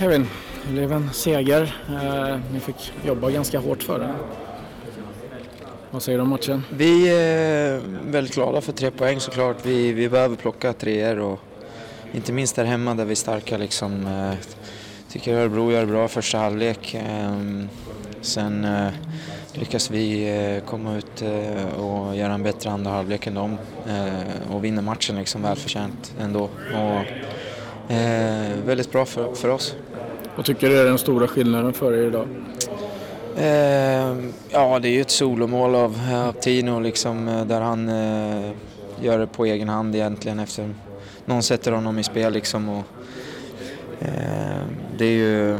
Kevin. Det blev en seger. Eh, ni fick jobba ganska hårt för den. Vad säger du om matchen? Vi är väldigt glada för tre poäng såklart. Vi, vi behöver plocka treor och inte minst där hemma där vi är starka liksom. Eh, tycker Örebro gör bra första halvlek. Ehm, sen eh, lyckas vi eh, komma ut eh, och göra en bättre andra halvlek än dem och vinna matchen liksom välförtjänt ändå. Och, väldigt bra för, för oss. Vad tycker du är den stora skillnaden för er idag? Eh, ja, det är ju ett solomål av, av Tino liksom, eh, där han eh, gör det på egen hand egentligen efter någon sätter honom i spel liksom. Och, eh, det är ju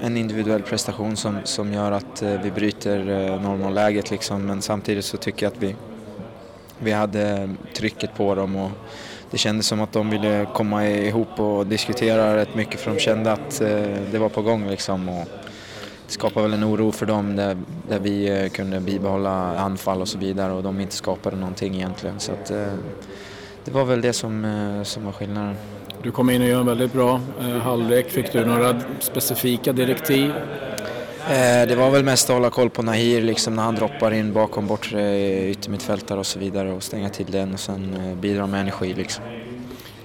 en individuell prestation som, som gör att eh, vi bryter eh, 0-0-läget liksom. Men samtidigt så tycker jag att vi, vi hade trycket på dem och det kändes som att de ville komma ihop och diskutera rätt mycket för de kände att eh, det var på gång liksom. Och, det skapade väl en oro för dem där, där vi eh, kunde bibehålla anfall och så vidare och de inte skapade någonting egentligen. Så att, eh, det var väl det som, som var skillnaden. Du kom in och gör en väldigt bra halvlek. Fick du några specifika direktiv? Det var väl mest att hålla koll på Nahir liksom, när han droppar in bakom bortre yttermittfältare och så vidare och stänga till den och sen bidra med energi. Liksom.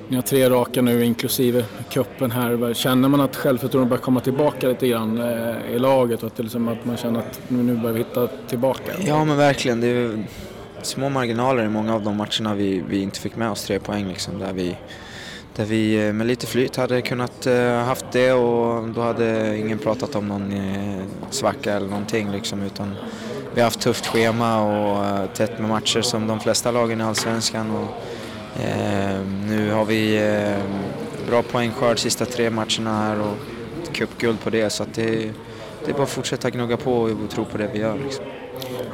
Ni har tre raka nu inklusive kuppen här. Känner man att självförtroendet börjar komma tillbaka lite grann eh, i laget och att, liksom att man känner att nu börjar vi hitta tillbaka? Ja men verkligen. Det är små marginaler i många av de matcherna vi, vi inte fick med oss tre poäng liksom, där vi där vi eh, med lite flyt hade kunnat eh, haft det och då hade ingen pratat om någon eh, svacka eller någonting liksom utan vi har haft tufft schema och tätt med matcher som de flesta lagen i Allsvenskan och Eh, nu har vi eh, bra poängskörd sista tre matcherna här och cupguld på det så att det, det är bara att fortsätta gnugga på och tro på det vi gör. Liksom.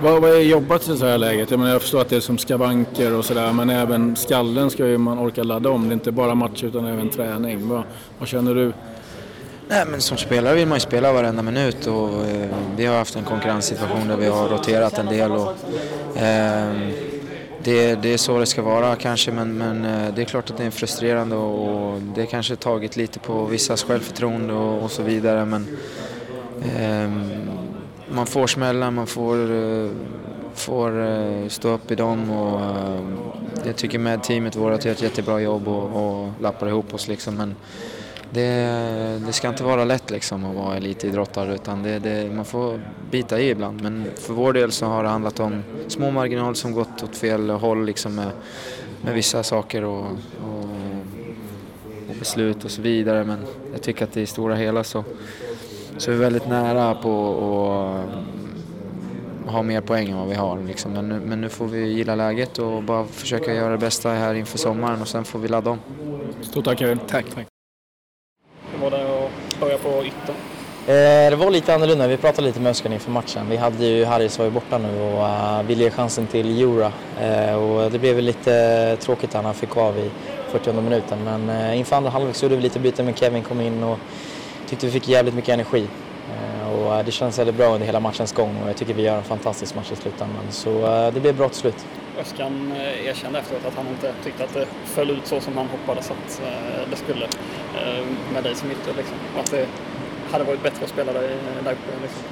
Vad, vad är jobbat i så här läget? Jag, menar, jag förstår att det är som skavanker och sådär men även skallen ska ju man orka ladda om. Det är inte bara match utan även träning. Vad, vad känner du? Nej, men som spelare vill man ju spela varenda minut och eh, vi har haft en konkurrenssituation där vi har roterat en del. Och, eh, det, det är så det ska vara kanske men, men eh, det är klart att det är frustrerande och det kanske tagit lite på vissas självförtroende och, och så vidare men eh, man får smällar, man får, eh, får eh, stå upp i dem och eh, jag tycker med teamet vårt gör ett jättebra jobb och, och lappar ihop oss liksom men det, det, ska inte vara lätt liksom att vara elitidrottare utan det, det, man får bita i ibland. Men för vår del så har det handlat om små marginaler som gått åt fel håll liksom med, med vissa saker och, och, och, beslut och så vidare. Men jag tycker att i stora hela så, så är vi väldigt nära på att ha mer poäng än vad vi har. Liksom. Men, nu, men nu får vi gilla läget och bara försöka göra det bästa här inför sommaren och sen får vi ladda om. Stort tack Kevin. Tack. tack var det att börja på ytter? Eh, det var lite annorlunda. Vi pratade lite med Öskan inför matchen. Vi hade ju, Harris var ju borta nu och uh, ville ge chansen till Jura. Uh, och det blev väl lite tråkigt när han fick av i 40 minuten. Men inför andra halvlek så gjorde vi lite byten med Kevin kom in och tyckte vi fick jävligt mycket energi. Eh, och eh, det känns väldigt bra under hela matchens gång och jag tycker vi gör en fantastisk match i slutändan. Så eh, det blev bra till slut. Öskan erkände efteråt att han inte tyckte att det föll ut så som han hoppades att det skulle med dig som ytter. Liksom. Att det hade varit bättre att spela där, där uppe. Liksom.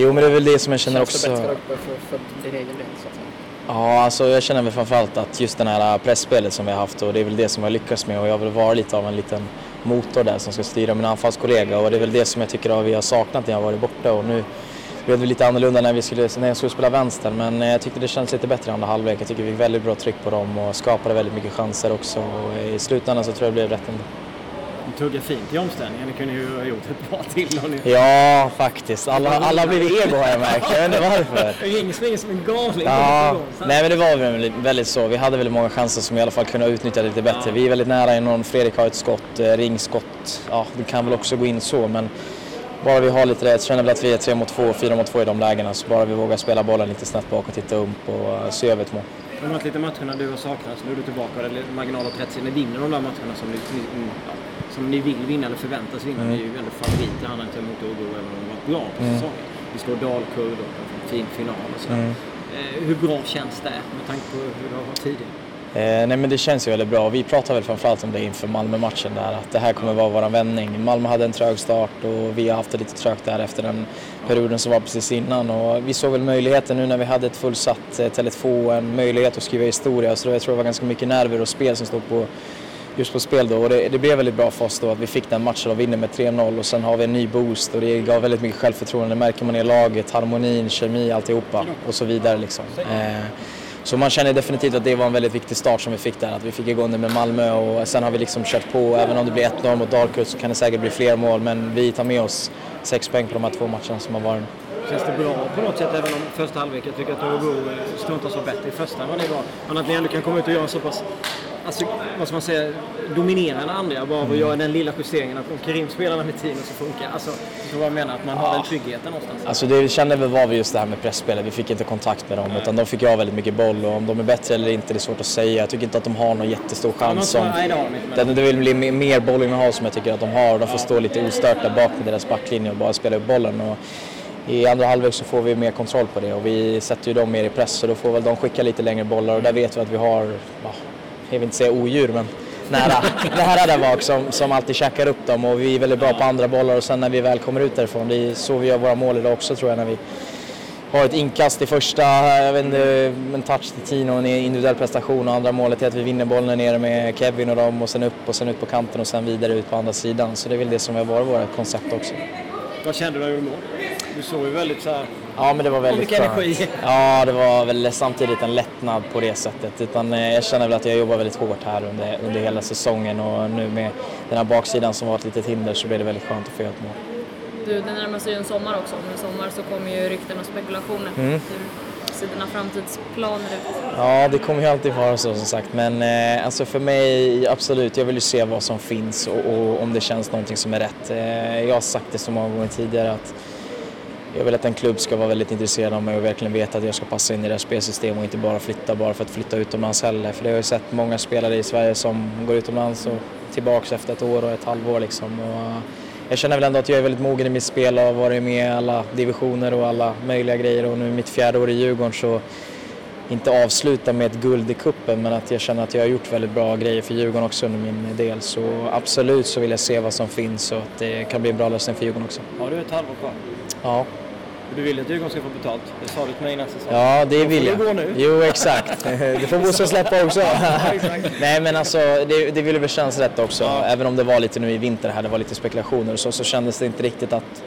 Jo, men det är väl det som jag känner också. Känns det bättre där uppe för, för din egen del? Så att säga? Ja, alltså jag känner väl framförallt att just det här pressspelet som vi har haft och det är väl det som jag lyckats med och jag vill vara lite av en liten motor där som ska styra min anfallskollega och det är väl det som jag tycker att vi har saknat när jag varit borta och nu blev det lite annorlunda när, vi skulle, när jag skulle spela vänster men jag tyckte det kändes lite bättre i andra halvlek. Jag tycker vi fick väldigt bra tryck på dem och skapade väldigt mycket chanser också och i slutändan så tror jag det blev rätt ändå. Ni tuggade fint i omställningen. Ni kunde ju ha gjort ett bra till. Ni... Ja, faktiskt. Alla, alla blev ego har jag märkt. Jag vet inte varför. Ring springer som en galning. Ja, nej men det var väl väldigt så. Vi hade väldigt många chanser som vi i alla fall kunde utnyttja lite bättre. Ja. Vi är väldigt nära innan Fredrik har ett skott, eh, ringskott. Ja, det kan väl också gå in så men bara vi har lite det, jag känner väl att vi är 3 mot 2, 4 mot 2 i de lägena. Så bara vi vågar spela bollen lite snett bak och titta upp och uh, se över ett mål. Det har varit lite matcherna du har saknat, nu är du tillbaka och det är marginal åt rätt sida. Ni vinner de där matcherna som ni, ja, som ni vill vinna eller förväntas vinna. Mm. Ni är ju ändå favoriter han inte mot Örebro även om de varit bra på mm. säsongen. Vi slår Dalkurd och en fin final och sådär. Mm. Eh, hur bra känns det med tanke på hur det har varit tidigare? Eh, nej men det känns ju väldigt bra. Vi pratade väl framförallt om det inför Malmö-matchen där att det här kommer vara vår vändning. Malmö hade en trög start och vi har haft det lite trögt där efter den perioden som var precis innan och vi såg väl möjligheten nu när vi hade ett fullsatt eh, Tele2, en möjlighet att skriva historia så jag tror det var ganska mycket nerver och spel som stod på just på spel då och det, det blev väldigt bra för oss då att vi fick den matchen och vinner med 3-0 och sen har vi en ny boost och det gav väldigt mycket självförtroende. Det märker man i laget, harmonin, kemi, alltihopa och så vidare liksom. Eh, så man känner definitivt att det var en väldigt viktig start som vi fick där, att vi fick igång det med Malmö och sen har vi liksom kört på. Även om det blir 1-0 mot Dalkurd så kan det säkert bli fler mål men vi tar med oss sex poäng på de här två matcherna som har varit. Känns det bra på något sätt även om första halvlek? Jag tycker att Örebro eh, struntar var bättre i första än vad ni var. Men att ni ändå kan komma ut och göra så pass alltså, vad ska man säga, dominera den andra bara av att göra den lilla justeringen att om Karim spelar med tiden så funkar Alltså, så vad jag menar, att man har den tryggheten någonstans. Alltså det vi kände väl var vi just det här med pressspelet. Vi fick inte kontakt med dem utan de fick göra väldigt mycket boll och om de är bättre eller inte det är svårt att säga. Jag tycker inte att de har någon jättestor chans. Ja, som, nej, det det, det vill bli mer bollinnehav som jag tycker att de har. De får stå lite ostört där bak med deras backlinje och bara spela upp bollen. Och i andra halvlek så får vi mer kontroll på det och vi sätter ju dem mer i press så då får väl de skicka lite längre bollar och där vet vi att vi har, ja, jag vill inte säga odjur men nära, nära där bak som, som alltid checkar upp dem och vi är väldigt bra på andra bollar och sen när vi väl kommer ut därifrån, det är så vi gör våra mål idag också tror jag när vi har ett inkast i första, jag vet inte, en touch till Tino, en individuell prestation och andra målet är att vi vinner bollen nere med Kevin och dem och sen upp och sen ut på kanten och sen vidare ut på andra sidan. Så det är väl det som har varit vårt koncept också. Vad kände du när du gjorde mål? Du såg ju väldigt så här... Ja men det var väldigt Mycket skönt. energi. Ja det var väl samtidigt en lättnad på det sättet. Utan eh, jag känner väl att jag jobbar väldigt hårt här under, under hela säsongen och nu med den här baksidan som var ett litet hinder så blev det väldigt skönt att få göra ett mål. Du, det närmar sig ju en sommar också. Om en sommar så kommer ju rykten och spekulationer. Mm. Ser dina framtidsplaner ut? Ja, det kommer ju alltid vara så som sagt. Men eh, alltså för mig, absolut, jag vill ju se vad som finns och, och om det känns någonting som är rätt. Eh, jag har sagt det så många gånger tidigare att jag vill att en klubb ska vara väldigt intresserad av mig och verkligen veta att jag ska passa in i deras spelsystem och inte bara flytta bara för att flytta utomlands heller. För det har jag ju sett många spelare i Sverige som går utomlands och tillbaks efter ett år och ett halvår liksom. Och, eh, jag känner väl ändå att jag är väldigt mogen i mitt spel och har varit med i alla divisioner och alla möjliga grejer och nu mitt fjärde år i Djurgården så inte avsluta med ett guld i kuppen men att jag känner att jag har gjort väldigt bra grejer för Djurgården också under min del. Så absolut så vill jag se vad som finns och att det kan bli en bra lösning för Djurgården också. Har du ett halvår kvar? Ja, Du vill att Djurgården ska få betalt? Det sa du till mig innan säsongen. ja det vill jag. gå nu. Jo exakt, det får Bosse släppa också. Nej men alltså det, det ville väl kännas rätt också. Även om det var lite nu i vinter här, det var lite spekulationer och så, så kändes det inte riktigt att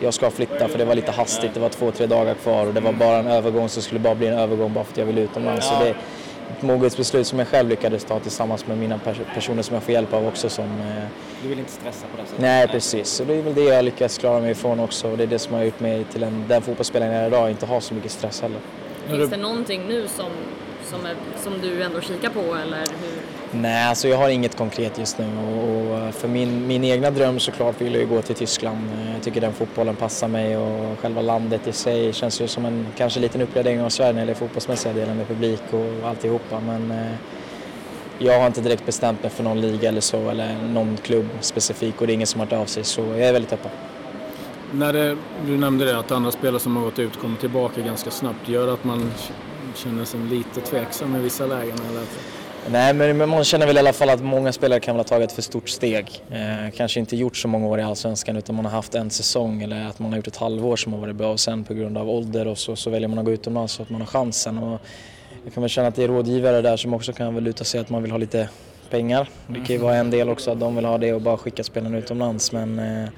jag ska flytta för det var lite hastigt. Det var två, tre dagar kvar och det var bara en övergång så skulle det bara bli en övergång bara för att jag ville utomlands. Så det ett moget beslut som jag själv lyckades ta tillsammans med mina pers- personer som jag får hjälp av också som eh, Du vill inte stressa på det sättet? Nej, precis. Så det är väl det jag lyckats klara mig ifrån också. Och det är det som har gjort mig till en, den fotbollsspelaren jag är idag. Inte ha så mycket stress heller. Finns det någonting nu som, som, är, som du ändå kikar på eller hur? Nej, alltså jag har inget konkret just nu. Och, och för min, min egna dröm såklart vill jag ju gå till Tyskland. Eh, Jag tycker den fotbollen passar mig och själva landet i sig känns ju som en kanske liten uppgradering av Sverige när det gäller fotbollsmässiga delen med publik och alltihopa. Men eh, jag har inte direkt bestämt mig för någon liga eller så eller någon klubb specifik och det är ingen som har hört av sig så jag är väldigt öppen. När det, du nämnde det att andra spelare som har gått ut kommer tillbaka ganska snabbt. Gör att man känner sig lite tveksam i vissa lägen? Eller? Nej, men man känner väl i alla fall att många spelare kan väl ha tagit ett för stort steg. Eh, kanske inte gjort så många år i Allsvenskan utan man har haft en säsong eller att man har gjort ett halvår som har varit bra och sen på grund av ålder och så, så väljer man att gå utomlands så att man har chansen. Och jag kan väl känna att det är rådgivare där som också kan väl luta sig att man vill ha lite pengar. Det kan ju vara en del också att de vill ha det och bara skicka spelarna utomlands men eh,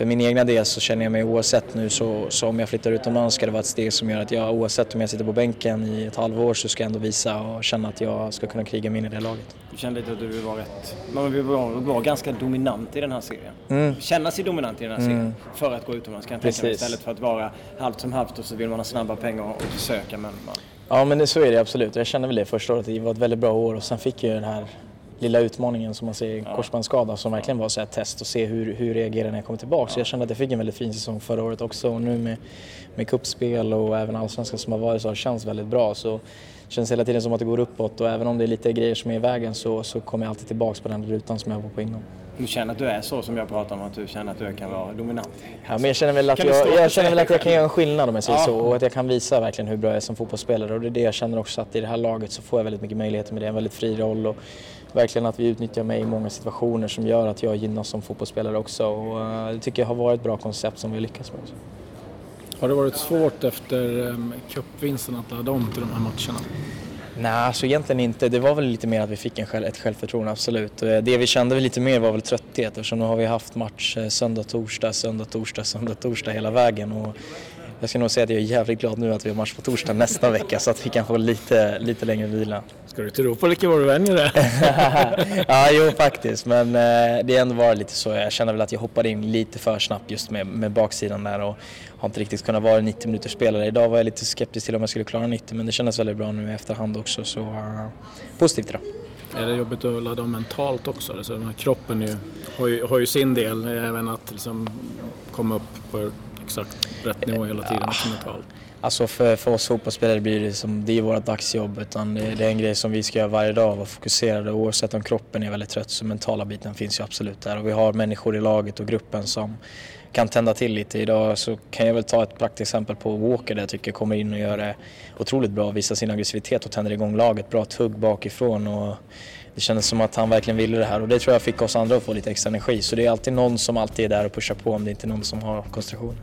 för min egna del så känner jag mig oavsett nu så, så om jag flyttar utomlands ska det vara ett steg som gör att jag oavsett om jag sitter på bänken i ett halvår så ska jag ändå visa och känna att jag ska kunna kriga mig in i det laget. Du kände lite att du var rätt... Man vill vara, vara ganska dominant i den här serien. Mm. Känna sig dominant i den här serien för att gå utomlands kan jag tänka mig. Istället för att vara halvt som halvt och så vill man ha snabba pengar och men man... Ja men det, så är det absolut. Jag kände väl det första året. Det var ett väldigt bra år och sen fick jag den här lilla utmaningen som man ser, korsbandsskada som verkligen var så ett test och se hur, hur reagerar när jag kommer tillbaka. Så jag kände att jag fick en väldigt fin säsong förra året också och nu med, med kuppspel och även allsvenskan som har varit så har det känts väldigt bra. Så känns hela tiden som att det går uppåt och även om det är lite grejer som är i vägen så, så kommer jag alltid tillbaka på den rutan som jag var på innan. du känner att du är så som jag pratar om, att du känner att du kan vara dominant? Ja, men jag känner väl att, Kan jag, för jag, känner väl att jag kan göra en skillnad om jag säger Ja. så och att jag kan visa verkligen hur bra jag är som fotbollsspelare och det är det jag känner också att i det här laget så får jag väldigt mycket möjligheter med det, en väldigt fri roll och verkligen att vi utnyttjar mig i många situationer som gör att jag gynnas som fotbollsspelare också och eh, det tycker jag har varit ett bra koncept som vi har lyckats med. Har det varit svårt efter um, cupvinsten att ladda om till de här matcherna? Nej, alltså egentligen inte. Det var väl lite mer att vi fick en själv, ett självförtroende, absolut. Eh, Det vi kände lite mer var väl trötthet eftersom nu har vi haft match eh, söndag, torsdag, söndag, torsdag, söndag, torsdag hela vägen. Och jag ska nog säga att jag är jävligt glad nu att vi har match på torsdag nästa vecka så att vi kan få lite, lite längre vila. Ska du Europa lika var du vänjer det? ja, jo faktiskt. Men eh, det har ändå varit lite så. Jag känner väl att jag hoppade in lite för snabbt just med, med baksidan där och har inte riktigt kunnat vara 90 minuters spelare. Idag var jag lite skeptisk till om jag skulle klara 90 men det kändes väldigt bra nu i efterhand också så uh, positivt idag. Är det jobbigt att ladda om mentalt också? Alltså, den här kroppen ju, har, ju, har ju sin del, även att liksom komma upp på exakt rätt nivå hela tiden mentalt. Alltså för, för oss fotbollsspelare blir det som, det är vårt dagsjobb utan det, det är en grej som vi ska göra varje dag, vara fokuserade oavsett om kroppen är väldigt trött så mentala biten finns ju absolut där och vi har människor i laget och gruppen som kan tända till lite. Idag så kan jag väl ta ett praktexempel på Walker där jag tycker kommer in och gör det otroligt bra, visar sin aggressivitet och tänder igång laget, bra tugg bakifrån och det kändes som att han verkligen ville det här och det tror jag fick oss andra att få lite extra energi så det är alltid någon som alltid är där och pushar på om det inte är någon som har koncentration.